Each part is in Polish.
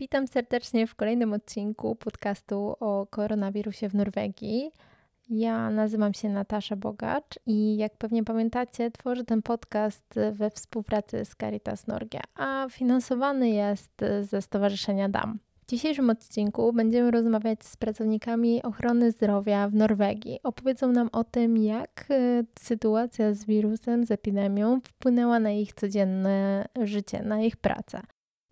Witam serdecznie w kolejnym odcinku podcastu o koronawirusie w Norwegii. Ja nazywam się Natasza Bogacz i jak pewnie pamiętacie, tworzę ten podcast we współpracy z Caritas Norge, a finansowany jest ze Stowarzyszenia DAM. W dzisiejszym odcinku będziemy rozmawiać z pracownikami ochrony zdrowia w Norwegii. Opowiedzą nam o tym, jak e, sytuacja z wirusem, z epidemią wpłynęła na ich codzienne życie, na ich pracę.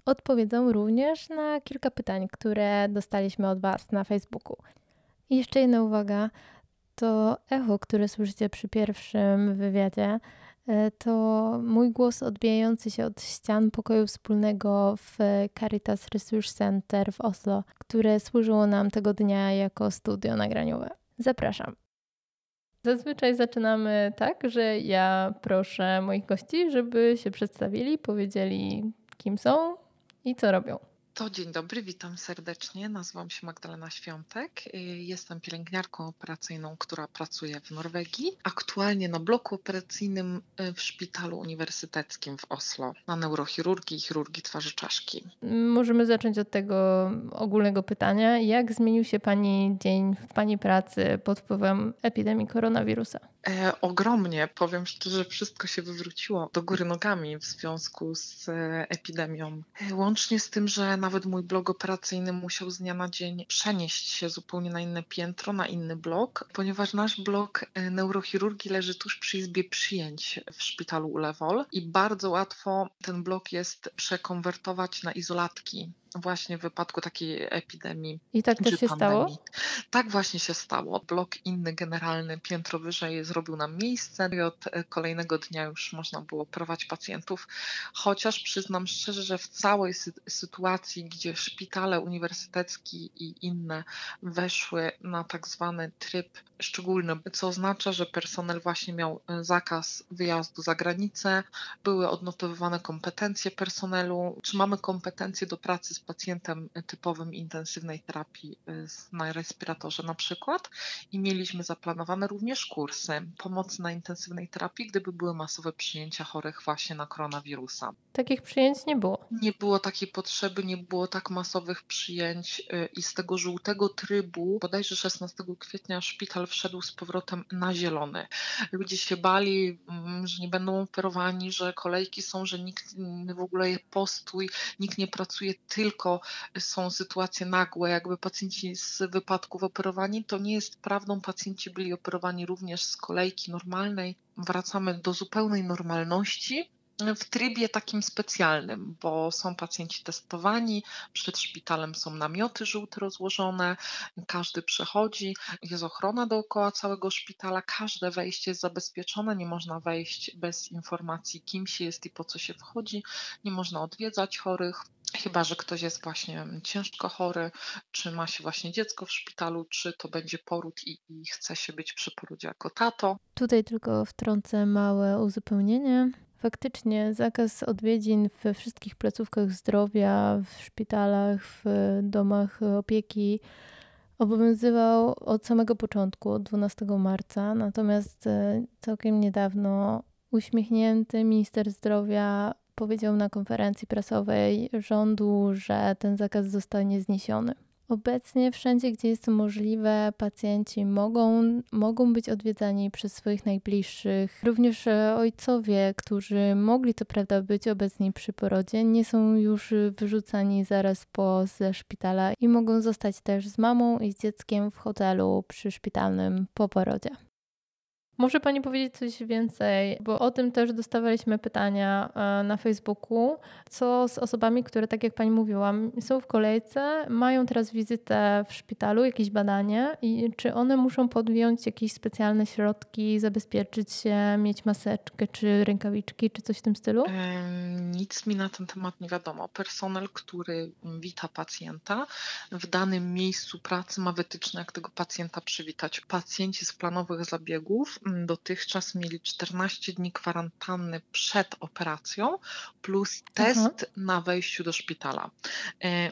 Odpowiedzą również na kilka pytań, które dostaliśmy od Was na Facebooku. I jeszcze jedna uwaga. To echo, które słyszycie przy pierwszym wywiadzie, E, to mój głos odbijający się od ścian pokoju wspólnego w Caritas Research Center w Oslo, które służyło nam tego dnia jako studio nagraniowe. Zapraszam. Zazwyczaj zaczynamy tak, że ja proszę moich gości, żeby się przedstawili, powiedzieli kim są i co robią. To dzień dobry, witam serdecznie. Nazywam się Magdalena Świątek. Y, jestem pielęgniarką operacyjną, która pracuje w Norwegii. Aktualnie na bloku operacyjnym y, w Szpitalu Uniwersyteckim w Oslo na neurochirurgii i chirurgii twarzy czaszki. Możemy zacząć od tego ogólnego pytania. Jak zmienił się Pani dzień w Pani pracy pod wpływem epidemii koronawirusa? E, ogromnie, powiem szczerze, wszystko się wywróciło do góry nogami w związku z e, epidemią. E, łącznie z tym, że nawet mój blog operacyjny musiał z dnia na dzień przenieść się zupełnie na inne piętro, na inny blok, ponieważ nasz blok e, neurochirurgii leży tuż przy izbie przyjęć w szpitalu Ulewol i bardzo łatwo ten blok jest przekonwertować na izolatki właśnie w wypadku takiej epidemii. I tak też się pandemii. stało? Tak właśnie się stało. Blok inny, generalny, piętro wyżej zrobił nam miejsce i od e, kolejnego dnia już można było prowadzić pacjentów. Chociaż przyznam szczerze, że w całej sy sytuacji, gdzie szpitale uniwersyteckie i inne weszły na tak zwany tryb szczególny, co oznacza, że personel właśnie miał e, zakaz wyjazdu za granicę, były odnotowywane kompetencje personelu, czy mamy kompetencje do pracy z pacjentem typowym intensywnej terapii y, na respiratorze na przykład i mieliśmy zaplanowane również kursy pomocy na intensywnej terapii, gdyby były masowe przyjęcia chorych właśnie na koronawirusa. Takich przyjęć nie było. Nie było takiej potrzeby, nie było tak masowych przyjęć i z tego żółtego trybu, bodajże 16 kwietnia szpital wszedł z powrotem na zielony. Ludzie się bali, mm, że nie będą operowani, że kolejki są, że nikt w ogóle je postój, nikt nie pracuje tylko są sytuacje nagłe, jakby pacjenci z wypadków operowani, to nie jest prawdą. Pacjenci byli operowani również z kolejki normalnej. Wracamy do zupełnej normalności w trybie takim specjalnym, bo są pacjenci testowani, przed szpitalem są namioty żółte rozłożone, każdy przechodzi, jest ochrona dookoła całego szpitala, każde wejście jest zabezpieczone, nie można wejść bez informacji, kim się jest i po co się wchodzi, nie można odwiedzać chorych. Chyba, że ktoś jest właśnie ciężko chory, czy ma się właśnie dziecko w szpitalu, czy to będzie poród i, i chce się być przy porodzie jako tato. Tutaj tylko wtrącę małe uzupełnienie. Faktycznie zakaz odwiedzin we wszystkich placówkach zdrowia, w szpitalach, w domach opieki obowiązywał od samego początku, od 12 marca. Natomiast e, całkiem niedawno uśmiechnięty minister zdrowia powiedział na konferencji prasowej rządu, że ten zakaz zostanie zniesiony. Obecnie wszędzie, gdzie jest to możliwe, pacjenci mogą, mogą być odwiedzani przez swoich najbliższych. Również e, ojcowie, którzy mogli to prawda być obecni przy porodzie, nie są już wyrzucani zaraz po ze szpitala i mogą zostać też z mamą i z dzieckiem w hotelu przyszpitalnym po porodzie. Może Pani powiedzieć coś więcej, bo o tym też dostawaliśmy pytania e, na Facebooku. Co z osobami, które, tak jak Pani mówiła, są w kolejce, mają teraz wizytę w szpitalu, jakieś badanie i czy one muszą podjąć jakieś specjalne środki, zabezpieczyć się, mieć maseczkę, czy rękawiczki, czy coś w tym stylu? Nic mi na ten temat nie wiadomo. Personel, który wita pacjenta w danym miejscu pracy ma wytyczne, jak tego pacjenta przywitać. Pacjenci z planowych zabiegów dotychczas mieli 14 dni kwarantanny przed operacją plus test Aha. na wejściu do szpitala.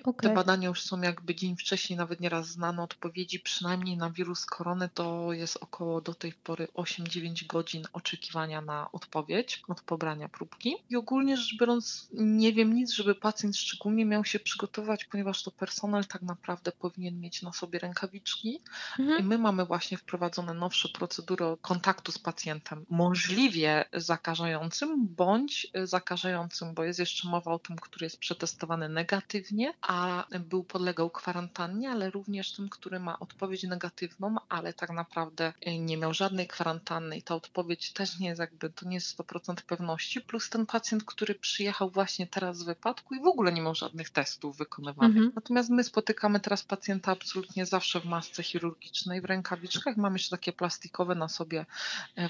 Okay. Te badania już są jakby dzień wcześniej, nawet nieraz znane odpowiedzi, przynajmniej na wirus korony to jest około do tej pory 8-9 godzin oczekiwania na odpowiedź od pobrania próbki. I ogólnie rzecz biorąc, nie wiem nic, żeby pacjent szczególnie miał się przygotować, ponieważ to personel tak naprawdę powinien mieć na sobie rękawiczki. Mhm. I my mamy właśnie wprowadzone nowsze procedury kontaktu z pacjentem, możliwie zakażającym bądź zakażającym, bo jest jeszcze mowa o tym, który jest przetestowany negatywnie, a był podlegał kwarantannie, ale również tym, który ma odpowiedź negatywną, ale tak naprawdę nie miał żadnej kwarantanny i ta odpowiedź też nie jest jakby, to nie jest 100% pewności, plus ten pacjent, który przyjechał właśnie teraz z wypadku i w ogóle nie miał żadnych testów wykonywanych. Mhm. Natomiast my spotykamy teraz pacjenta absolutnie zawsze w masce chirurgicznej, w rękawiczkach, mamy jeszcze takie plastikowe na sobie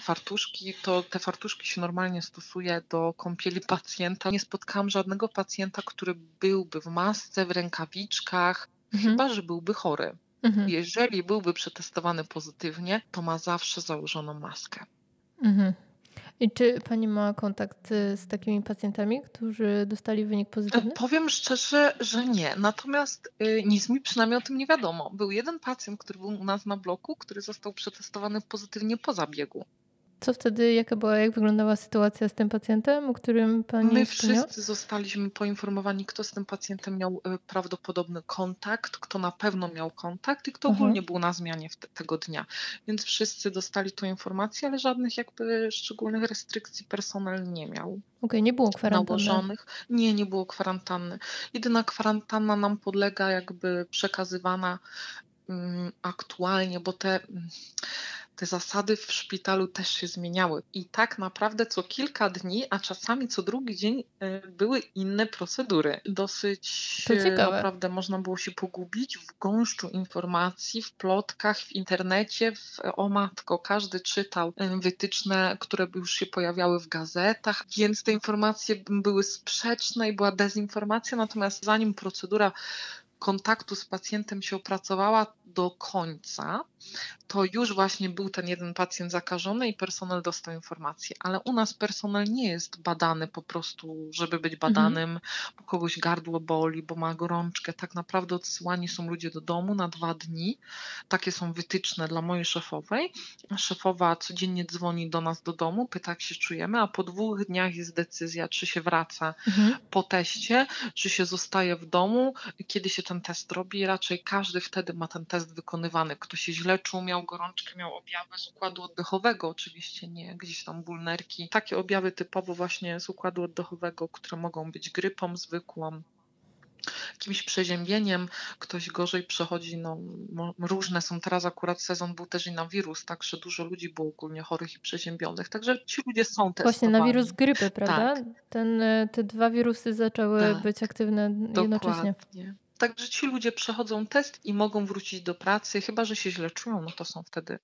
fartuszki, to te fartuszki się normalnie stosuje do kąpieli pacjenta. Nie spotkałam żadnego pacjenta, który byłby w masce, w rękawiczkach, mhm. chyba że byłby chory. Mhm. Jeżeli byłby przetestowany pozytywnie, to ma zawsze założoną maskę. Mhm. I czy pani ma kontakt y, z takimi pacjentami, którzy dostali wynik pozytywny? Powiem szczerze, że nie. Natomiast y, nic mi przynajmniej o tym nie wiadomo. Był jeden pacjent, który był u nas na bloku, który został przetestowany pozytywnie po zabiegu. Co wtedy, jaka była, jak wyglądała sytuacja z tym pacjentem, o którym pani My wszyscy zostaliśmy poinformowani, kto z tym pacjentem miał e, prawdopodobny kontakt, kto na pewno miał kontakt i kto mhm. ogólnie był na zmianie te, tego dnia. Więc wszyscy dostali tą informację, ale żadnych jakby szczególnych restrykcji personel nie miał. Okej, okay, nie było kwarantanny. Nałożonych. Nie, nie było kwarantanny. Jedyna kwarantanna nam podlega jakby przekazywana um, aktualnie, bo te... Um, te zasady w szpitalu też się zmieniały. I tak naprawdę co kilka dni, a czasami co drugi dzień e, były inne procedury. Dosyć naprawdę można było się pogubić w gąszczu informacji, w plotkach, w internecie, w, o matko, każdy czytał e, wytyczne, które już się pojawiały w gazetach, więc te informacje były sprzeczne i była dezinformacja, natomiast zanim procedura kontaktu z pacjentem się opracowała do końca, to już właśnie był ten jeden pacjent zakażony i personel dostał informację. Ale u nas personel nie jest badany po prostu, żeby być mhm. badanym, mhm. bo kogoś gardło boli, bo ma gorączkę. Tak naprawdę odsyłani są ludzie do domu na dwa dni. Takie są wytyczne dla mojej szefowej. Szefowa codziennie dzwoni do nas do domu, pyta jak się czujemy, a po dwóch dniach jest decyzja, czy się wraca mhm. po teście, czy się zostaje w domu, kiedy się ten test robi. Raczej każdy wtedy ma ten test wykonywany. Kto się źle czuł, miał gorączkę, miał objawy z układu oddechowego, oczywiście nie gdzieś tam ból nerki. Takie objawy typowo właśnie z układu oddechowego, które mogą być grypą zwykłą, jakimś przeziębieniem, ktoś gorzej przechodzi, no różne są teraz akurat sezon był też i na wirus, także dużo ludzi było ogólnie chorych i przeziębionych, także ci ludzie są testowani. Właśnie na wirus grypy, prawda? Tak. Ten, e, te dwa wirusy zaczęły tak. być aktywne jednocześnie. Dokładnie. Także ci ludzie przechodzą test i mogą wrócić do pracy, chyba że się źle czują, no to są wtedy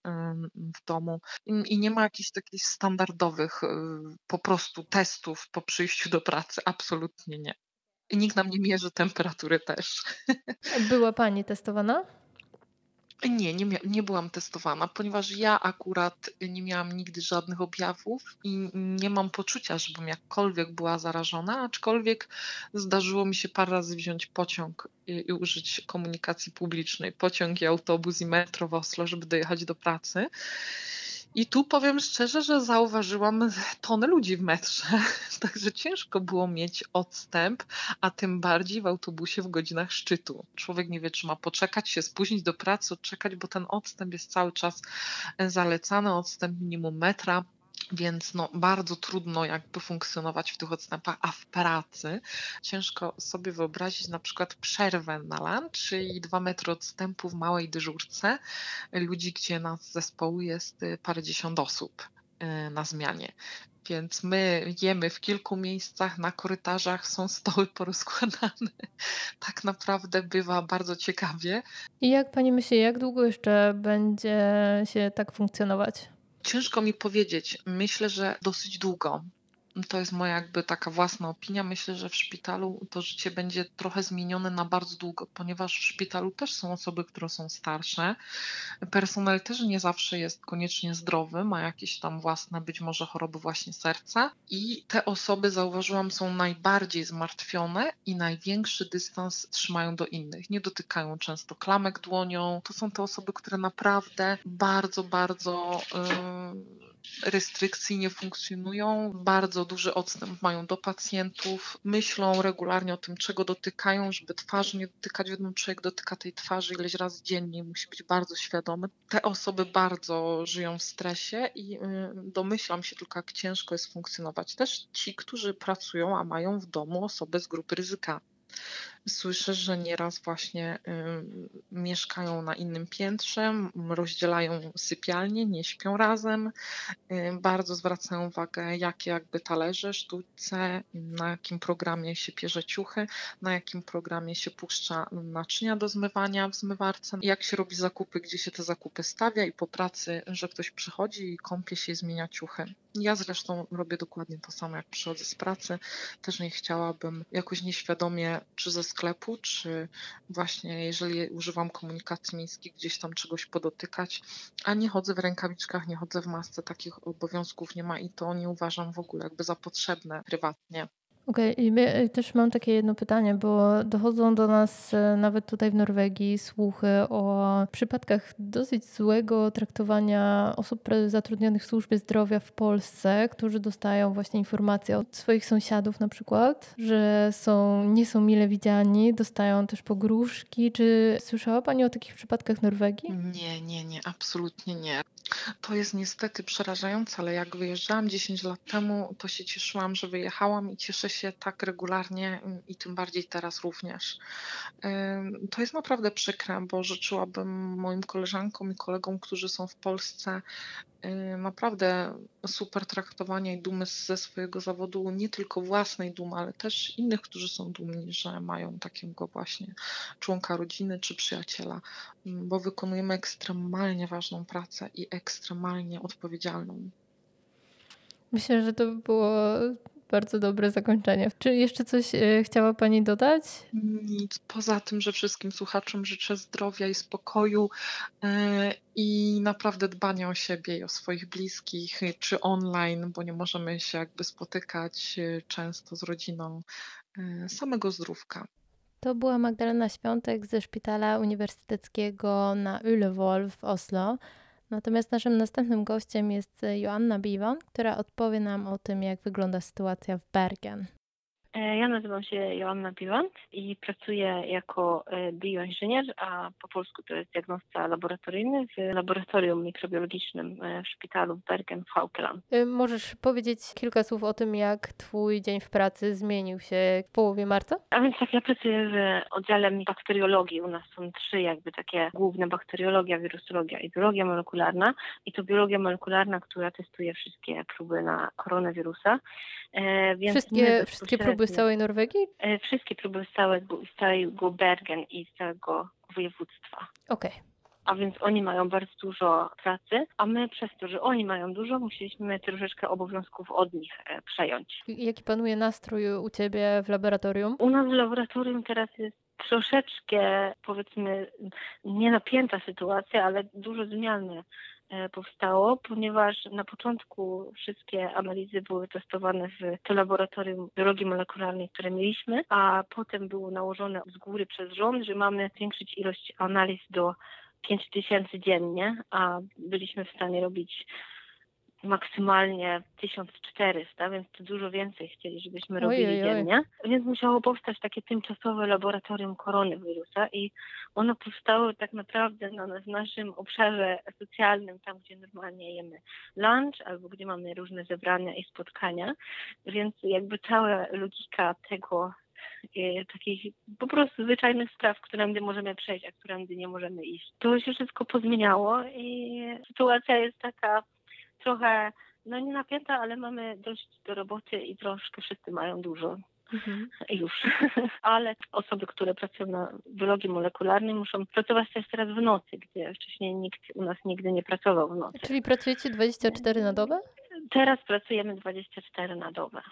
w domu. I nie ma jakichś takich standardowych y, po prostu testów po przyjściu do pracy, absolutnie nie. I nikt nam nie mierzy temperatury też. Była Pani testowana? Nie, nie, nie byłam testowana, ponieważ ja akurat nie miałam nigdy żadnych objawów i nie mam poczucia, żebym jakkolwiek była zarażona, aczkolwiek zdarzyło mi się parę razy wziąć pociąg i, użyć komunikacji publicznej, pociąg i autobus i metro w Oslo, żeby dojechać do pracy. I tu powiem szczerze, że zauważyłam tonę ludzi w metrze, także ciężko było mieć odstęp, a tym bardziej w autobusie w godzinach szczytu. Człowiek nie wie, czy ma poczekać, się spóźnić do pracy, odczekać, bo ten odstęp jest cały czas zalecany, odstęp minimum metra więc no, bardzo trudno jakby funkcjonować w tych odstępach, a w pracy ciężko sobie wyobrazić na przykład przerwę na lunch, czyli dwa metry odstępu w małej dyżurce ludzi, gdzie nas zespołu jest y, parędziesiąt osób y, na zmianie. Więc my jemy w kilku miejscach, na korytarzach są stoły porozkładane. Tak naprawdę bywa bardzo ciekawie. I jak pani myśli, jak długo jeszcze będzie się tak funkcjonować? Ciężko mi powiedzieć. Myślę, że dosyć długo. To jest moja jakby taka własna opinia. Myślę, że w szpitalu to życie będzie trochę zmienione na bardzo długo, ponieważ w szpitalu też są osoby, które są starsze. Personel też nie zawsze jest koniecznie zdrowy, ma jakieś tam własne być może choroby właśnie serca i te osoby zauważyłam są najbardziej zmartwione i największy dystans trzymają do innych. Nie dotykają często klamek dłonią. To są te osoby, które naprawdę bardzo, bardzo yy, restrykcyjnie funkcjonują, bardzo duży odstęp mają do pacjentów, myślą regularnie o tym, czego dotykają, żeby twarzy nie dotykać. Wiadomo, człowiek dotyka tej twarzy ileś razy dziennie, musi być bardzo świadomy. Te osoby bardzo żyją w stresie i y, domyślam się tylko, jak ciężko jest funkcjonować. Też ci, którzy pracują, a mają w domu osoby z grupy ryzyka. Słyszę, że nieraz właśnie y, mieszkają na innym piętrze, rozdzielają sypialnie, nie śpią razem. Y, bardzo zwracają uwagę, jakie jakby talerze, sztuce, na jakim programie się pierze ciuchy, na jakim programie się puszcza naczynia do zmywania w zmywarce, jak się robi zakupy, gdzie się te zakupy stawia i po pracy, że ktoś przychodzi i kąpie się i zmienia ciuchy. Ja zresztą robię dokładnie to samo, jak przychodzę z pracy. Też nie chciałabym jakoś nieświadomie, czy ze sklepu, czy właśnie jeżeli używam komunikacji miejskiej, gdzieś tam czegoś podotykać, a nie chodzę w rękawiczkach, nie chodzę w masce, takich obowiązków nie ma i to nie uważam w ogóle jakby za potrzebne prywatnie. Okej, okay. E, też mam takie jedno pytanie, bo dochodzą do nas e, nawet tutaj w Norwegii słuchy o przypadkach dosyć złego traktowania osób zatrudnionych w służbie zdrowia w Polsce, którzy dostają właśnie informacje od swoich sąsiadów na przykład, że są, nie są mile widziani, dostają też pogróżki. Czy słyszała Pani o takich przypadkach w Norwegii? Nie, nie, nie, absolutnie nie. To jest niestety przerażające, ale jak wyjeżdżałam 10 lat temu, to się cieszyłam, że wyjechałam i cieszę się tak regularnie mm, i tym bardziej teraz również. To jest naprawdę przykre, bo życzyłabym moim koleżankom i kolegom, którzy są w Polsce, naprawdę super traktowania i dumy ze swojego zawodu, nie tylko własnej dumy, ale też innych, którzy są dumni, że mają takiego właśnie członka rodziny czy przyjaciela, bo wykonujemy ekstremalnie ważną pracę i ekstremalnie odpowiedzialną. Myślę, że to by było bardzo dobre zakończenie. Czy jeszcze coś e, chciała Pani dodać? Nic. Poza tym, że wszystkim słuchaczom życzę zdrowia i spokoju e, i naprawdę dbania o siebie i o swoich bliskich, czy online, bo nie możemy się jakby spotykać e, często z rodziną. Samego zdrówka. To była Magdalena Świątek ze Szpitala Uniwersyteckiego na Ullevål w Oslo. Natomiast naszym następnym gościem jest Joanna Biwan, która odpowie nam o tym, jak wygląda sytuacja w Bergen. E, ja nazywam się Joanna Biwant i pracuję jako e, bioinżynier, a po polsku to jest diagnostca laboratoryjny w laboratorium mikrobiologicznym e, w szpitalu w Bergen w Haukeland. Możesz powiedzieć kilka słów o tym, jak Twój dzień w pracy zmienił się w połowie marca? A więc tak, ja pracuję w oddziale bakteriologii. U nas są trzy jakby takie główne, bakteriologia, wirusologia i biologia molekularna. I to biologia molekularna, która testuje wszystkie próby na koronawirusa. Więc wszystkie, wszystkie próby próby z całej Norwegii? E, wszystkie próby z całego, z całego Bergen i z całego województwa. Okej. Okay. A więc oni mają bardzo dużo pracy, a my przez to, że oni mają dużo, musieliśmy troszeczkę obowiązków od nich e, przejąć. Jaki panuje nastrój u Ciebie w laboratorium? U nas w laboratorium teraz jest troszeczkę, powiedzmy, nie napięta sytuacja, ale dużo zmiany powstało, ponieważ na początku wszystkie analizy były testowane w to laboratorium biologii molekularnej, które mieliśmy, a potem było nałożone z góry przez rząd, że mamy zwiększyć ilość analiz do 5000 dziennie, a byliśmy w stanie robić maksymalnie 1400, więc to dużo więcej chcieli, żebyśmy robili ojej, dziennie. Więc musiało powstać takie tymczasowe laboratorium koronawirusa i ono powstało tak naprawdę na, w naszym obszarze socjalnym, tam gdzie normalnie jemy lunch albo gdzie mamy różne zebrania i spotkania, więc jakby cała logika tego e, takich po prostu zwyczajnych spraw, którędy możemy przejść, a którędy nie możemy iść. To się wszystko pozmieniało i sytuacja jest taka trochę, no nie napięta, ale mamy dość do roboty i troszkę wszyscy mają dużo. Mhm. Już. Ale osoby, które pracują na biologii molekularnej muszą pracować też teraz w nocy, gdzie wcześniej nikt u nas nigdy nie pracował w nocy. Czyli pracujecie 24 na dobę? Teraz pracujemy 24 na dobę.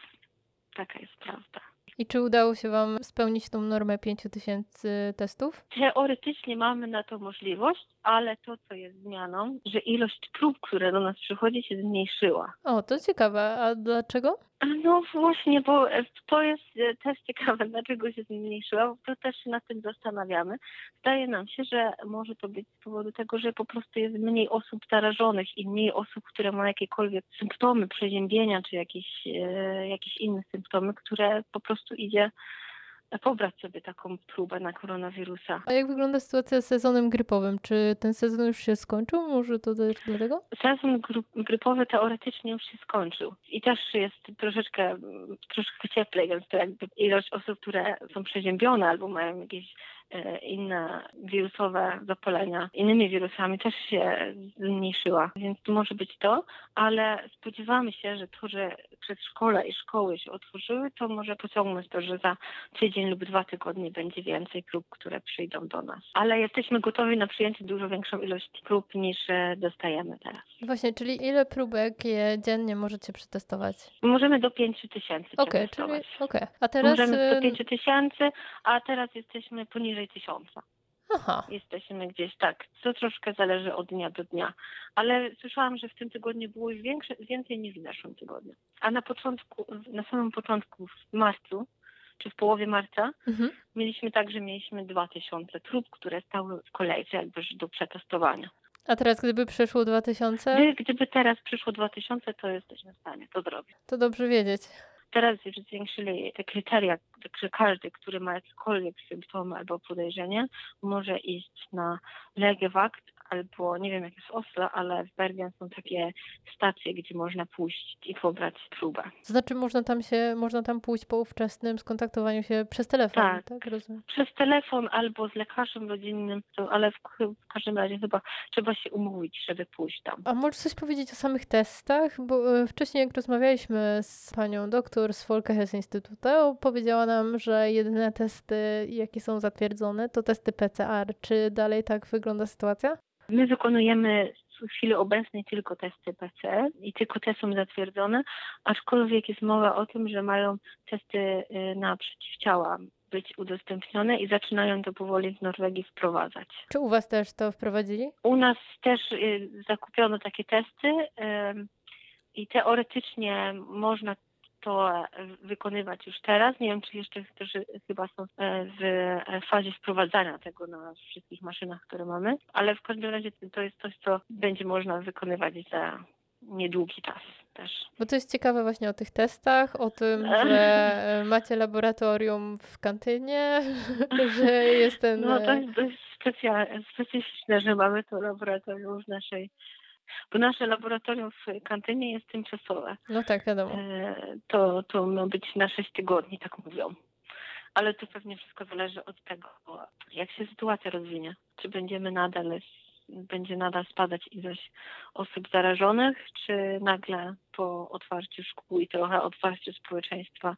Taka jest prawda. I czy udało się Wam spełnić tą normę 5000 testów? Teoretycznie mamy na to możliwość, ale to, co jest zmianą, że ilość prób, które do nas przychodzi, się zmniejszyła. O, to ciekawe. A dlaczego? No właśnie, bo to jest też ciekawe, dlaczego się zmniejszyła, to też się nad tym zastanawiamy. Zdaje nam się, że może to być z powodu tego, że po prostu jest mniej osób zarażonych i mniej osób, które mają jakiekolwiek symptomy przeziębienia czy jakieś, e, jakieś inne symptomy, które po prostu idzie pobrać sobie taką próbę na koronawirusa. A jak wygląda sytuacja z sezonem grypowym? Czy ten sezon już się skończył? Może to też dlatego? Sezon grypowy teoretycznie już się skończył i też jest troszeczkę, troszeczkę cieplej, więc to jakby ilość osób, które są przeziębione albo mają jakieś inne wirusowe zapalenia innymi wirusami też się zmniejszyła, więc to może być to, ale spodziewamy się, że to, że przedszkola i szkoły się otworzyły, to może pociągnąć to, że za tydzień lub dwa tygodnie będzie więcej prób, które przyjdą do nas. Ale jesteśmy gotowi na przyjęcie dużo większą ilość prób niż e, dostajemy teraz. Właśnie, czyli ile próbek je dziennie możecie przetestować? Możemy do 5 tysięcy okay, czyli okay. A teraz... Możemy do 5 tysięcy, a teraz jesteśmy poniżej powyżej tysiąca. Aha. Jesteśmy gdzieś tak. To troszkę zależy od dnia do dnia. Ale słyszałam, że w tym tygodniu było już większe, więcej niż w zeszłym tygodniu. A na początku, na samym początku w marcu, czy w połowie marca, mhm. mieliśmy tak, że mieliśmy 2000 trup, które stały w kolejce jakby do przetestowania. A teraz gdyby przyszło 2000? Gdy, gdyby teraz przyszło 2000, to jesteśmy w stanie to zrobić. To dobrze wiedzieć. Teraz już zwiększyli te kryteria, że każdy, który ma jakiekolwiek symptomy albo podejrzenie, może iść na Legewakt albo nie wiem jak jest Oslo, ale w Bergen są takie stacje, gdzie można pójść i pobrać próbę. To znaczy można tam się, można tam pójść po ówczesnym skontaktowaniu się przez telefon, tak? tak? Rozumiem. Przez telefon albo z lekarzem rodzinnym, ale w, w, każdym razie chyba trzeba się umówić, żeby pójść tam. A możesz coś powiedzieć o samych testach? Bo e, wcześniej jak rozmawialiśmy z panią doktor z Folkehes Instytutu, powiedziała nam, że jedyne testy, jakie są zatwierdzone, to testy PCR. Czy dalej tak wygląda sytuacja? My wykonujemy w chwili obecnej tylko testy PCR i tylko te są zatwierdzone, aczkolwiek jest mowa o tym, że mają testy y, na przeciwciała być udostępnione i zaczynają to powoli w Norwegii wprowadzać. Czy u Was też to wprowadzili? U nas też y, zakupiono takie testy i teoretycznie można to wykonywać już teraz. Nie wiem, czy jeszcze też chyba są e, w fazie wprowadzania tego na wszystkich maszynach, które mamy, ale w każdym razie to jest coś, co będzie można wykonywać za niedługi czas też. Bo to jest ciekawe właśnie o tych testach, o tym, że macie laboratorium w kantynie, że jest ten... No to jest dość specyficzne, że mamy to laboratorium w naszej bo nasze laboratorium w kantynie jest tymczasowe. No tak, wiadomo. E, to, to ma być na 6 tygodni, tak mówią. Ale to pewnie wszystko zależy od tego, jak się sytuacja rozwinie. Czy będziemy nadal, będzie nadal spadać ilość osób zarażonych, czy nagle po otwarciu szkół i trochę otwarciu społeczeństwa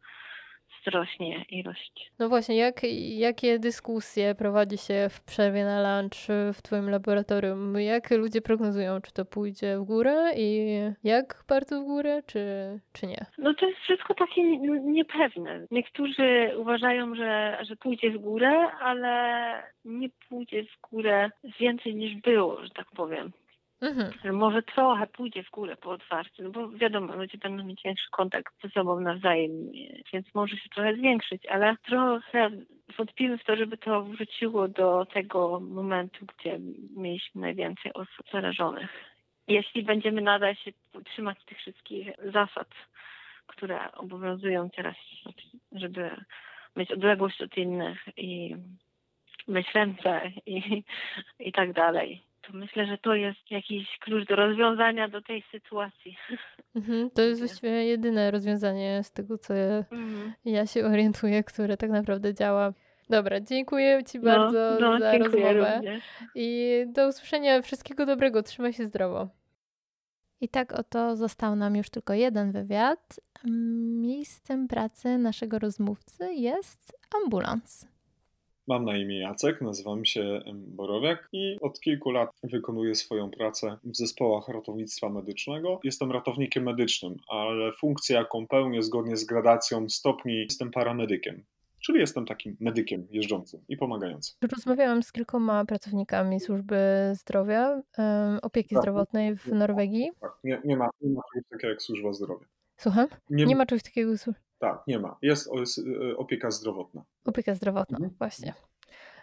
wzrośnie ilość. No właśnie, jak, jakie dyskusje prowadzi się w przerwie na lunch w Twoim laboratorium? Jak ludzie prognozują, czy to pójdzie w górę i jak bardzo w górę, czy, czy nie? No to jest wszystko takie niepewne. Niektórzy uważają, że, że pójdzie w górę, ale nie pójdzie w górę więcej niż było, że tak powiem. Mhm. Może trochę pójdzie w górę po otwarciu, no bo wiadomo, ludzie będą mieć większy kontakt ze sobą nawzajem, więc może się trochę zwiększyć, ale trochę wątpimy w to, żeby to wróciło do tego momentu, gdzie mieliśmy najwięcej osób zarażonych. Jeśli będziemy nadal się trzymać tych wszystkich zasad, które obowiązują teraz, żeby mieć odległość od innych i myć i, i tak dalej to myślę, że to jest jakiś klucz do rozwiązania do tej sytuacji. Mhm, to jest właściwie jedyne rozwiązanie z tego, co ja, mhm. ja się orientuję, które tak naprawdę działa. Dobra, dziękuję Ci no, bardzo no, za rozmowę. Również. I do usłyszenia. Wszystkiego dobrego. Trzymaj się zdrowo. I tak oto został nam już tylko jeden wywiad. Miejscem pracy naszego rozmówcy jest ambulans. Mam na imię Jacek, nazywam się Borowiak i od kilku lat wykonuję swoją pracę w zespołach ratownictwa medycznego. Jestem ratownikiem medycznym, ale funkcję, jaką pełnię zgodnie z gradacją stopni, jestem paramedykiem. Czyli jestem takim medykiem jeżdżącym i pomagającym. Rozmawiałam z kilkoma pracownikami służby zdrowia, opieki tak. zdrowotnej w Norwegii. Tak, nie, nie, ma, nie ma czegoś takiego jak służba zdrowia. Słucham? Nie, nie ma czegoś takiego. Tak, nie ma. Jest, jest y, opieka zdrowotna. Opieka zdrowotna, mhm. właśnie.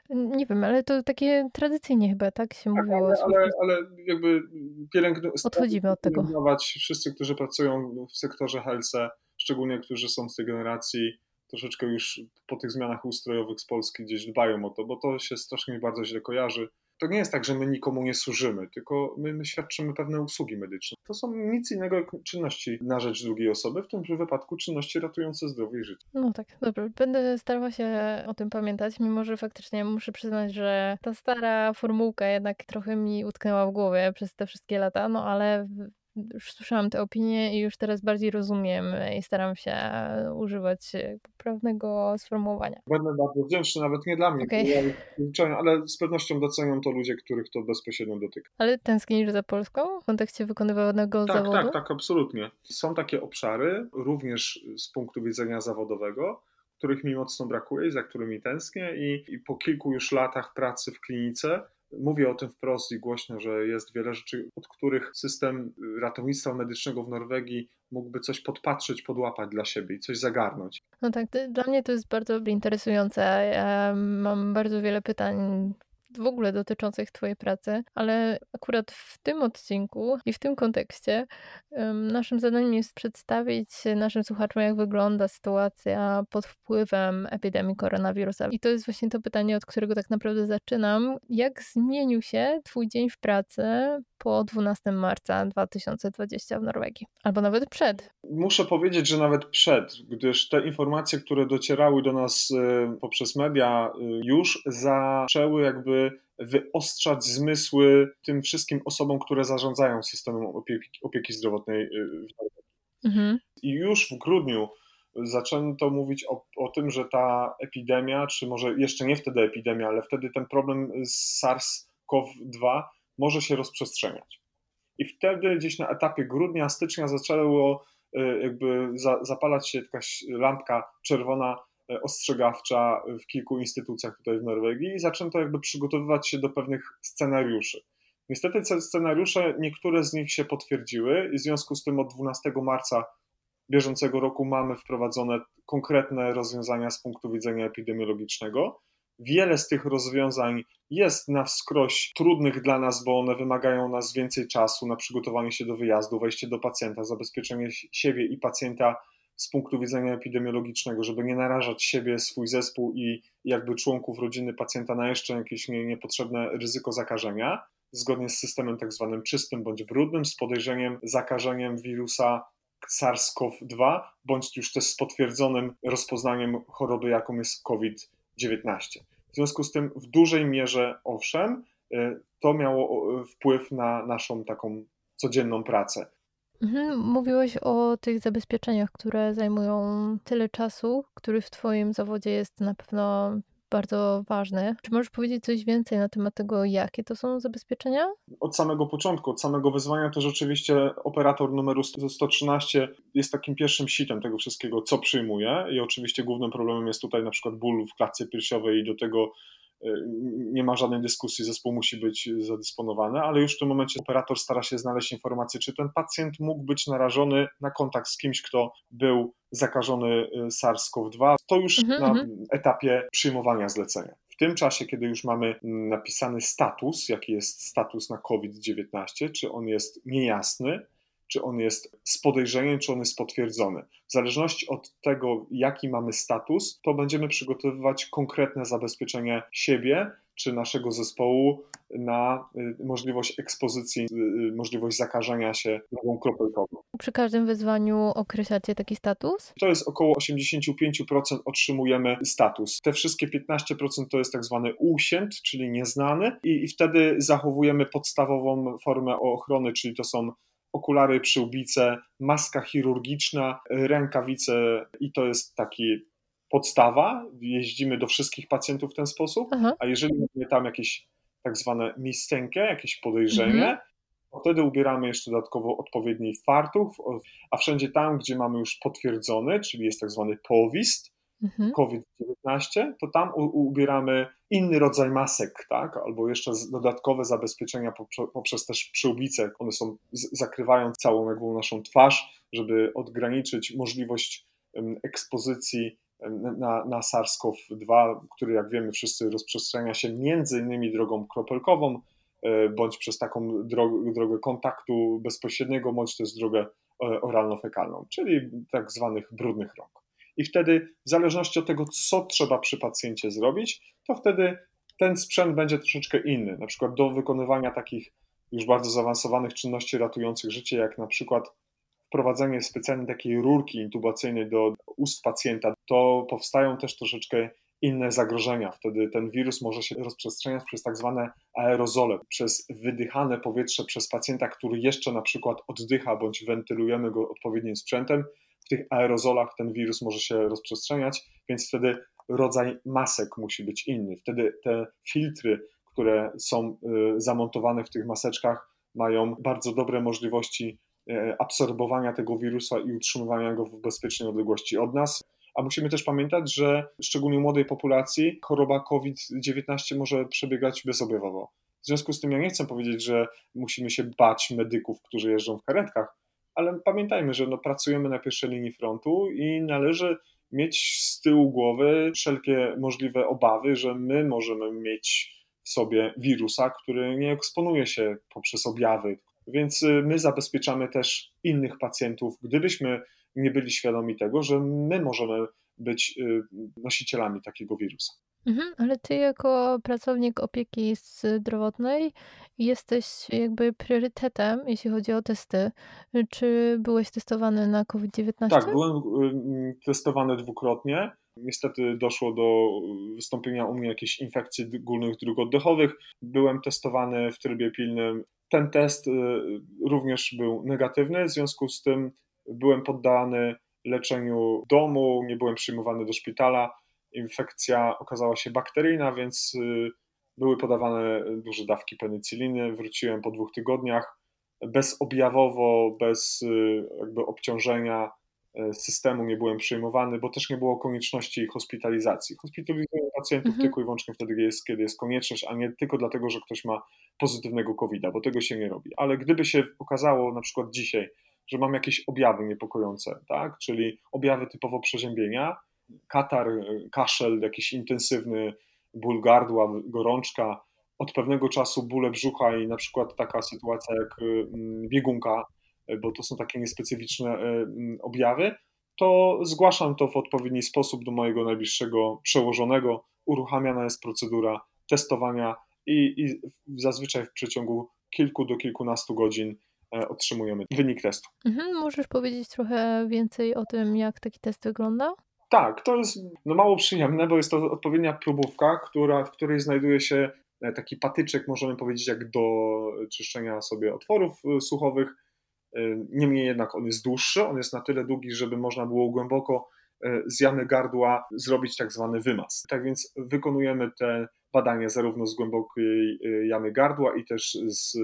Nie wiem, ale to takie tradycyjnie chyba, tak się tak, mówiło. Ale, ale, ale jakby pielęgnować. Odchodzimy od tego. Wszyscy, którzy pracują w sektorze HLC, szczególnie którzy są z tej generacji, troszeczkę już po tych zmianach ustrojowych z Polski gdzieś dbają o to, bo to się strasznie bardzo źle kojarzy to nie jest tak, że my nikomu nie służymy, tylko my, my, świadczymy pewne usługi medyczne. To są nic innego jak czynności na rzecz drugiej osoby, w tym wypadku czynności ratujące zdrowie i życie. No tak, dobrze. Będę starała się o tym pamiętać, mimo że faktycznie muszę przyznać, że ta stara formułka jednak trochę mi utknęła w głowie przez te wszystkie lata, no ale już słyszałam te opinie i już teraz bardziej rozumiem i staram się używać poprawnego sformułowania. Będę bardzo wdzięczny, nawet nie dla mnie, okay. ale z pewnością docenią to ludzie, których to bezpośrednio dotyka. Ale tęsknisz za Polską w kontekście wykonywanego tak, zawodu? Tak, tak, absolutnie. Są takie obszary, również z punktu widzenia zawodowego, których mi mocno brakuje i za którymi tęsknię i, i po kilku już latach pracy w klinice Mówię o tym wprost i głośno, że jest wiele rzeczy, od których system ratownictwa medycznego w Norwegii mógłby coś podpatrzeć, podłapać dla siebie i coś zagarnąć. No tak, dla mnie to jest bardzo interesujące. Ja mam bardzo wiele pytań w ogóle dotyczących Twojej pracy, ale akurat w tym odcinku i w tym kontekście naszym zadaniem jest przedstawić naszym słuchaczom, jak wygląda sytuacja pod wpływem epidemii koronawirusa. I to jest właśnie to pytanie, od którego tak naprawdę zaczynam. Jak zmienił się Twój dzień w pracy po 12 marca 2020 w Norwegii? Albo nawet przed. Muszę powiedzieć, że nawet przed, gdyż te informacje, które docierały do nas e, poprzez media, e, już zaczęły jakby wyostrzać zmysły tym wszystkim osobom, które zarządzają systemem opieki, opieki zdrowotnej y, mhm. I już w grudniu zaczęto mówić o, o tym, że ta epidemia, czy może jeszcze nie wtedy epidemia, ale wtedy ten problem z SARS-CoV-2 może się rozprzestrzeniać. I wtedy gdzieś na etapie grudnia, stycznia zaczęło y, jakby zapalać się jakaś lampka czerwona ostrzegawcza w kilku instytucjach tutaj w Norwegii i zaczęto jakby przygotowywać się do pewnych scenariuszy. Niestety te scenariusze, niektóre z nich się potwierdziły i w związku z tym od 12 marca bieżącego roku mamy wprowadzone konkretne rozwiązania z punktu widzenia epidemiologicznego. Wiele z tych rozwiązań jest na wskroś trudnych dla nas, bo one wymagają nas więcej czasu na przygotowanie się do wyjazdu, wejście do pacjenta, zabezpieczenie siebie i pacjenta z punktu widzenia epidemiologicznego, żeby nie narażać siebie, swój zespół i jakby członków rodziny pacjenta na jeszcze jakieś nie, niepotrzebne ryzyko zakażenia, zgodnie z systemem tak zwanym czystym bądź brudnym, z podejrzeniem zakażeniem wirusa SARS-CoV-2, bądź już też z potwierdzonym rozpoznaniem choroby, jaką jest COVID-19. W związku z tym w dużej mierze, owszem, y, to miało wpływ na naszą taką codzienną pracę. Mhm, mówiłeś o tych zabezpieczeniach, które zajmują tyle czasu, który w Twoim zawodzie jest na pewno bardzo ważny. Czy możesz powiedzieć coś więcej na temat tego, jakie to są zabezpieczenia? Od samego początku, od samego wyzwania, to rzeczywiście operator numeru 113 jest takim pierwszym sitem tego wszystkiego, co przyjmuje. I oczywiście głównym problemem jest tutaj na przykład ból w klatce piersiowej i do tego nie ma żadnej dyskusji, zespół musi być zadysponowany, ale już w tym momencie operator stara się znaleźć informację, czy ten pacjent mógł być narażony na kontakt z kimś, kto był zakażony y, SARS-CoV-2. To już mhm, na mhm. etapie przyjmowania zlecenia. W tym czasie, kiedy już mamy napisany status, jaki jest status na COVID-19, czy on jest niejasny, czy on jest z podejrzeniem, czy on jest potwierdzony. W zależności od tego, jaki mamy status, to będziemy przygotowywać konkretne zabezpieczenie siebie czy naszego zespołu na y, możliwość ekspozycji, y, y, możliwość zakażenia się nową kropelkową. Przy każdym wyzwaniu określacie taki status? To jest około 85% otrzymujemy status. Te wszystkie 15% to jest tak zwany usięt, czyli nieznany i, i wtedy zachowujemy podstawową formę ochrony, czyli to są okulary przyłbice, maska chirurgiczna, rękawice i to jest taki podstawa, jeździmy do wszystkich pacjentów w ten sposób, Aha. a jeżeli mamy tam jakieś tak zwane mistenkę, jakieś podejrzenie, mhm. to wtedy ubieramy jeszcze dodatkowo odpowiedni fartuch, a wszędzie tam, gdzie mamy już potwierdzony, czyli jest tak zwany powist, mhm. COVID-19, to tam ubieramy inny rodzaj masek, tak? albo jeszcze dodatkowe zabezpieczenia poprzez też przyłbice. One są, zakrywają całą jakby naszą twarz, żeby odgraniczyć możliwość ekspozycji na, na SARS-CoV-2, który jak wiemy wszyscy rozprzestrzenia się między innymi drogą kropelkową, e, bądź przez taką drogę, drogę kontaktu bezpośredniego, bądź też drogę e, oralno-fekalną, czyli tak zwanych brudnych rąk. I wtedy, w zależności od tego, co trzeba przy pacjencie zrobić, to wtedy ten sprzęt będzie troszeczkę inny. Na przykład do wykonywania takich już bardzo zaawansowanych czynności ratujących życie, jak na przykład wprowadzenie specjalnej takiej rurki intubacyjnej do ust pacjenta, to powstają też troszeczkę inne zagrożenia. Wtedy ten wirus może się rozprzestrzeniać przez tak zwane aerozole, przez wydychane powietrze przez pacjenta, który jeszcze na przykład oddycha bądź wentylujemy go odpowiednim sprzętem. Tych aerozolach ten wirus może się rozprzestrzeniać, więc wtedy rodzaj masek musi być inny. Wtedy te filtry, które są y, zamontowane w tych maseczkach, mają bardzo dobre możliwości E, absorbowania tego wirusa i utrzymywania go w bezpiecznej odległości od nas. A musimy też pamiętać, że szczególnie młodej populacji choroba COVID-19 może przebiegać bezobjawowo. W związku z tym ja nie chcę powiedzieć, że musimy się bać medyków, którzy jeżdżą w karetkach, ale pamiętajmy, że no, pracujemy na pierwszej linii frontu i należy mieć z tyłu głowy wszelkie możliwe obawy, że my możemy mieć w sobie wirusa, który nie eksponuje się poprzez objawy, więc y, my zabezpieczamy też innych pacjentów, gdybyśmy nie byli świadomi tego, że my możemy być y, nosicielami takiego wirusa. Mhm, ale ty jako pracownik opieki zdrowotnej jesteś jakby priorytetem, jeśli chodzi o testy. Czy byłeś testowany na COVID-19? Tak, byłem testowany dwukrotnie. Niestety doszło do wystąpienia u mnie jakichś infekcji górnych dróg oddechowych. Byłem testowany w trybie pilnym ten test y, również był negatywny, w związku z tym byłem poddany leczeniu domu, nie byłem przyjmowany do szpitala. Infekcja okazała się bakteryjna, więc y, były podawane duże dawki penicyliny. Wróciłem po dwóch tygodniach bezobjawowo, bez y, jakby obciążenia E, systemu nie byłem przyjmowany, bo też nie było konieczności hospitalizacji. Hospitalizują pacjentów mhm. tylko i wyłącznie wtedy, jest, kiedy jest konieczność, a nie tylko dlatego, że ktoś ma pozytywnego COVID-a, bo tego się nie robi. Ale gdyby się okazało na przykład dzisiaj, że mam jakieś objawy niepokojące, tak? czyli objawy typowo przeziębienia, katar, kaszel, jakiś intensywny ból gardła, gorączka, od pewnego czasu bóle brzucha i na przykład taka sytuacja jak mm, biegunka, bo to są takie niespecyficzne e, objawy, to zgłaszam to w odpowiedni sposób do mojego najbliższego przełożonego. Uruchamiana jest procedura testowania i, i zazwyczaj w przeciągu kilku do kilkunastu godzin e, otrzymujemy wynik testu. Mhm, możesz powiedzieć trochę więcej o tym, jak taki test wygląda? Tak, to jest no, mało przyjemne, bo jest to odpowiednia próbówka, która, w której znajduje się e, taki patyczek, możemy powiedzieć, jak do czyszczenia sobie otworów słuchowych Niemniej jednak on jest dłuższy, on jest na tyle długi, żeby można było głęboko e, z jamy gardła zrobić tak zwany wymaz. Tak więc wykonujemy te badania zarówno z głębokiej e, jamy gardła i też z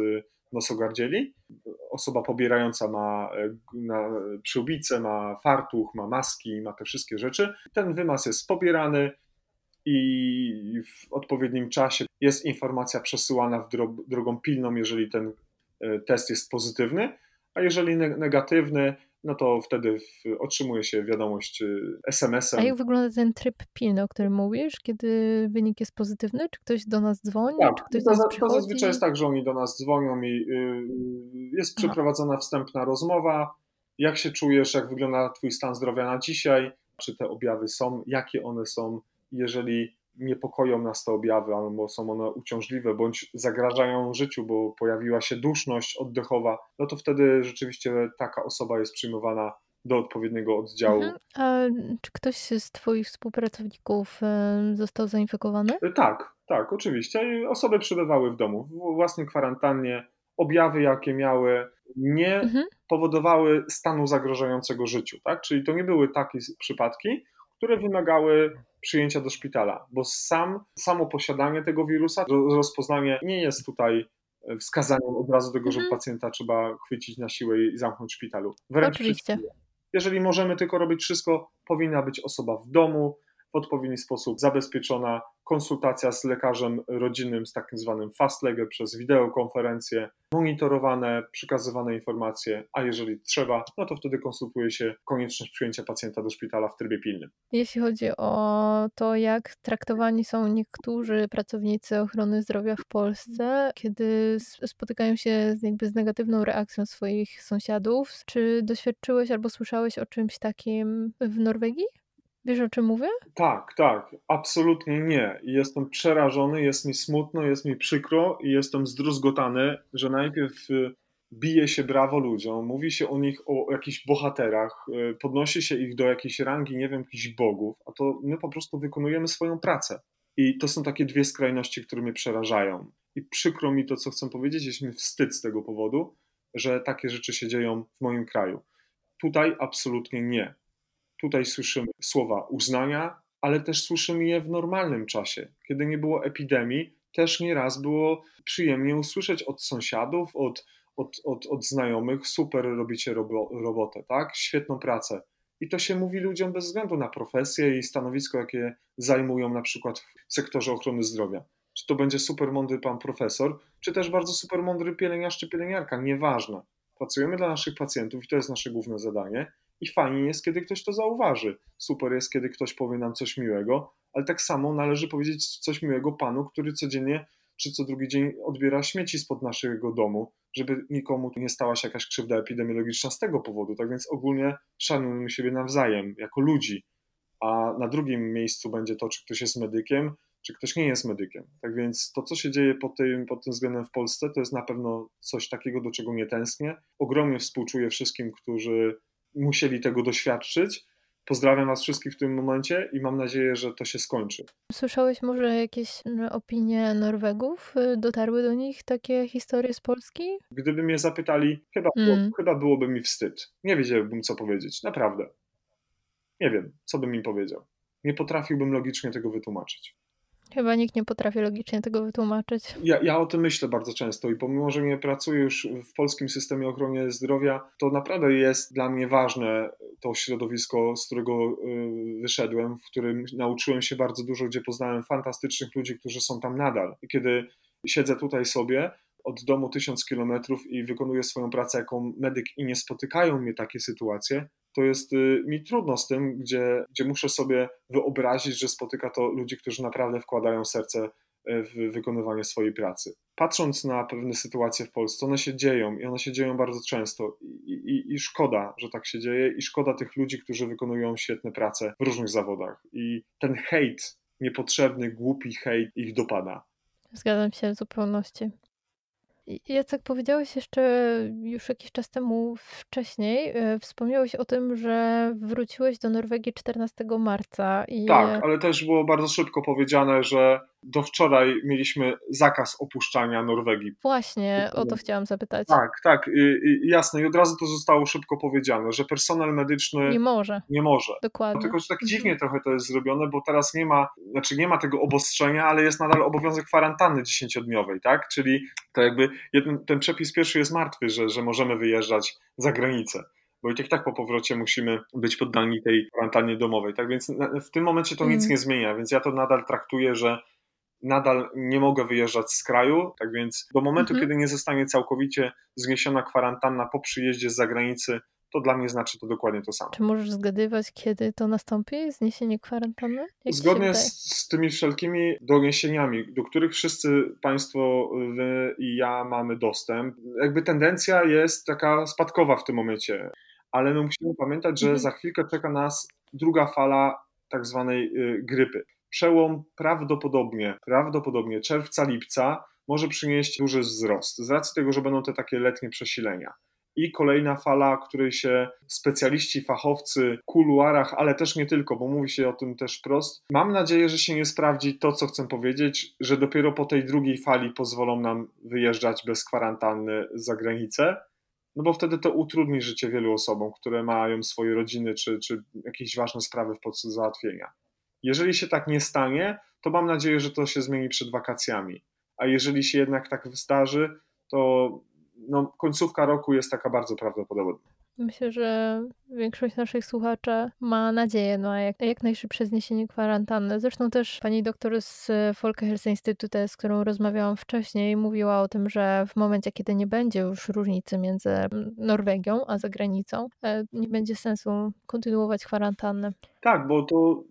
nosogardzieli. Osoba pobierająca ma e, na przyłbicę, ma fartuch, ma maski, ma te wszystkie rzeczy. Ten wymaz jest pobierany i w odpowiednim czasie jest informacja przesyłana w drogą pilną, jeżeli ten test jest pozytywny a jeżeli negatywny, no to wtedy otrzymuje się wiadomość y, SMS-em. A jak wygląda ten tryb pilny, o którym mówisz, kiedy wynik jest pozytywny? Czy ktoś do nas dzwoni? Tak, czy ktoś to, do nas to zazwyczaj jest tak, że oni do nas dzwonią i y, jest przeprowadzona Aha. wstępna rozmowa. Jak się czujesz, jak wygląda Twój stan zdrowia na dzisiaj? Czy te objawy są? Jakie one są? Jeżeli niepokoją nas te objawy, albo są one uciążliwe, bądź zagrażają życiu, bo pojawiła się duszność oddechowa, no to wtedy rzeczywiście taka osoba jest przyjmowana do odpowiedniego oddziału. Mhm. A czy ktoś z Twoich współpracowników został zainfekowany? E, tak, tak, oczywiście. Osoby przebywały w domu, w własnej kwarantannie. Objawy, jakie miały, nie mhm. powodowały stanu zagrażającego życiu, tak? Czyli to nie były takie przypadki, które wymagały przyjęcia do szpitala, bo sam, samo posiadanie tego wirusa, rozpoznanie nie jest tutaj wskazaniem od razu tego, że mhm. pacjenta trzeba chwycić na siłę i zamknąć w szpitalu. Wręcz Oczywiście. Jeżeli możemy tylko robić wszystko, powinna być osoba w domu, w odpowiedni sposób zabezpieczona, konsultacja z lekarzem rodzinnym, z takim zwanym fast legem przez wideokonferencję, monitorowane, przekazywane informacje, a jeżeli trzeba, no to wtedy konsultuje się konieczność przyjęcia pacjenta do szpitala w trybie pilnym. Jeśli chodzi o to, jak traktowani są niektórzy pracownicy ochrony zdrowia w Polsce, kiedy spotykają się jakby z negatywną reakcją swoich sąsiadów, czy doświadczyłeś albo słyszałeś o czymś takim w Norwegii? Wiesz o czym mówię? Tak, tak, absolutnie nie. Jestem przerażony, jest mi smutno, jest mi przykro i jestem zdruzgotany, że najpierw y, bije się brawo ludziom, mówi się o nich o jakichś bohaterach, y, podnosi się ich do jakiejś rangi, nie wiem, jakichś bogów, a to my po prostu wykonujemy swoją pracę. I to są takie dwie skrajności, które mnie przerażają. I przykro mi to, co chcę powiedzieć, jest mi wstyd z tego powodu, że takie rzeczy się dzieją w moim kraju. Tutaj absolutnie nie. Tutaj słyszymy słowa uznania, ale też słyszymy je w normalnym czasie. Kiedy nie było epidemii, też nieraz było przyjemnie usłyszeć od sąsiadów, od, od, od, od znajomych, super robicie robo, robotę, tak? Świetną pracę. I to się mówi ludziom bez względu na profesję i stanowisko, jakie zajmują na przykład w sektorze ochrony zdrowia. Czy to będzie super mądry pan profesor, czy też bardzo super mądry pielęgniarz czy pielęgniarka, nieważne. Pracujemy dla naszych pacjentów i to jest nasze główne zadanie i fajnie jest, kiedy ktoś to zauważy. Super jest, kiedy ktoś powie nam coś miłego, ale tak samo należy powiedzieć coś miłego panu, który codziennie czy co drugi dzień odbiera śmieci spod naszego domu, żeby nikomu nie stała się jakaś krzywda epidemiologiczna z tego powodu. Tak więc ogólnie szanujmy siebie nawzajem, jako ludzi. A na drugim miejscu będzie to, czy ktoś jest medykiem, czy ktoś nie jest medykiem. Tak więc to, co się dzieje pod tym, pod tym względem w Polsce, to jest na pewno coś takiego, do czego nie tęsknię. Ogromnie współczuję wszystkim, którzy musieli tego doświadczyć. Pozdrawiam Was wszystkich w tym momencie i mam nadzieję, że to się skończy. Słyszałeś może jakieś no, opinie Norwegów? Y, dotarły do nich takie historie z Polski? Gdyby mnie zapytali, chyba, mm. chyba byłoby mi wstyd. Nie wiedziałbym, co powiedzieć. Naprawdę. Nie wiem, co bym im powiedział. Nie potrafiłbym logicznie tego wytłumaczyć. Chyba nikt nie potrafi logicznie tego wytłumaczyć. Ja, ja o tym myślę bardzo często i pomimo, że nie pracuję już w polskim systemie ochrony zdrowia, to naprawdę jest dla mnie ważne to środowisko, z którego y, wyszedłem, w którym nauczyłem się bardzo dużo, gdzie poznałem fantastycznych ludzi, którzy są tam nadal. I kiedy siedzę tutaj sobie, od domu tysiąc kilometrów i wykonuję swoją pracę jako medyk i nie spotykają mnie takie sytuacje, to jest y, mi trudno z tym, gdzie, gdzie muszę sobie wyobrazić, że spotyka to ludzi, którzy naprawdę wkładają serce y, w wykonywanie swojej pracy. Patrząc na pewne sytuacje w Polsce, one się dzieją i one się dzieją bardzo często i, i, i szkoda, że tak się dzieje i szkoda tych ludzi, którzy wykonują świetne prace w różnych zawodach i ten hejt, niepotrzebny, głupi hejt ich dopada. Zgadzam się w zupełności. Jacek, powiedziałeś jeszcze już jakiś czas temu wcześniej, e, wspomniałeś o tym, że wróciłeś do Norwegii 14 marca. I... Tak, ale też było bardzo szybko powiedziane, że do wczoraj mieliśmy zakaz opuszczania Norwegii. Właśnie, o to chciałam zapytać. Tak, tak, i, i, jasne. I od razu to zostało szybko powiedziane, że personel medyczny nie może. Nie może. Dokładnie. Tylko, że tak mhm. dziwnie trochę to jest zrobione, bo teraz nie ma, znaczy nie ma tego obostrzenia, ale jest nadal obowiązek kwarantanny dziesięciodniowej, tak? Czyli to jakby jeden, ten przepis pierwszy jest martwy, że, że możemy wyjeżdżać za granicę bo i tak, tak po powrocie musimy być poddani tej kwarantannie domowej. Tak więc w tym momencie to nic mhm. nie zmienia, więc ja to nadal traktuję, że nadal nie mogę wyjeżdżać z kraju, tak więc do momentu, mhm. kiedy nie zostanie całkowicie zniesiona kwarantanna po przyjeździe z zagranicy, to dla mnie znaczy to dokładnie to samo. Czy możesz zgadywać, kiedy to nastąpi, zniesienie kwarantanny? Jak Zgodnie z, z, tymi wszelkimi doniesieniami, do których wszyscy Państwo, Wy i ja mamy dostęp, jakby tendencja jest taka spadkowa w tym momencie, ale my musimy pamiętać, że mhm. za chwilkę czeka nas druga fala tak zwanej y, grypy przełom prawdopodobnie, prawdopodobnie czerwca, lipca może przynieść duży wzrost z racji tego, że będą te takie letnie przesilenia. I kolejna fala, której się specjaliści, fachowcy kuluarach, ale też nie tylko, bo mówi się o tym też wprost. Mam nadzieję, że się nie sprawdzi to, co chcę powiedzieć, że dopiero po tej drugiej fali pozwolą nam wyjeżdżać bez kwarantanny za granicę no bo wtedy to utrudni życie wielu osobom, które mają swoje rodziny czy, czy jakieś ważne sprawy w procesie załatwienia. Jeżeli się tak nie stanie, to mam nadzieję, że to się zmieni przed wakacjami. A jeżeli się jednak tak wystarzy, to no, końcówka roku jest taka bardzo prawdopodobna. Myślę, że większość naszych słuchaczy ma nadzieję na jak, jak najszybsze zniesienie kwarantanny. Zresztą też pani doktor z Folkehelseinstitute, z którą rozmawiałam wcześniej, mówiła o tym, że w momencie, kiedy nie będzie już różnicy między Norwegią a zagranicą, e, nie będzie sensu kontynuować kwarantanny. Tak, bo to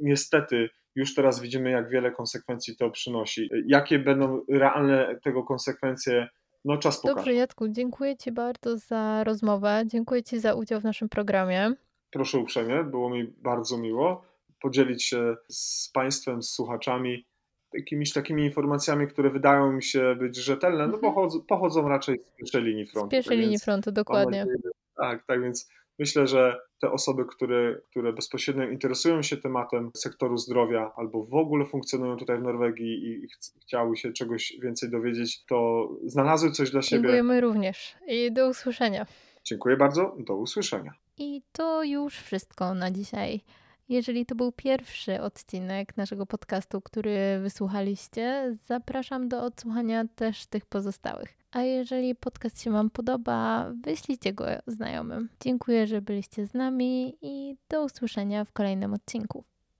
niestety już teraz widzimy, jak wiele konsekwencji to przynosi. Jakie będą realne tego konsekwencje no czas pokaże. Dobrze, Jacku, dziękuję Ci bardzo za rozmowę. Dziękuję Ci za udział w naszym programie. Proszę uprzejmie, było mi bardzo miło podzielić się z Państwem, z słuchaczami jakimiś takimi informacjami, które wydają mi się być rzetelne, no pochodzą, pochodzą raczej z pierwszej linii frontu. Z pierwszej tak linii frontu, dokładnie. Nadzieję, tak, tak więc myślę, że te osoby, które, które bezpośrednio interesują się tematem sektoru zdrowia albo w ogóle funkcjonują tutaj w Norwegii i ch chciały się czegoś więcej dowiedzieć, to znalazły coś dla siebie. Dziękujemy również i do usłyszenia. Dziękuję bardzo, do usłyszenia. I to już wszystko na dzisiaj. Jeżeli to był pierwszy odcinek naszego podcastu, który wysłuchaliście, zapraszam do odsłuchania też tych pozostałych. A jeżeli podcast się Wam podoba, wyślijcie go znajomym. Dziękuję, że byliście z nami i do usłyszenia w kolejnym odcinku.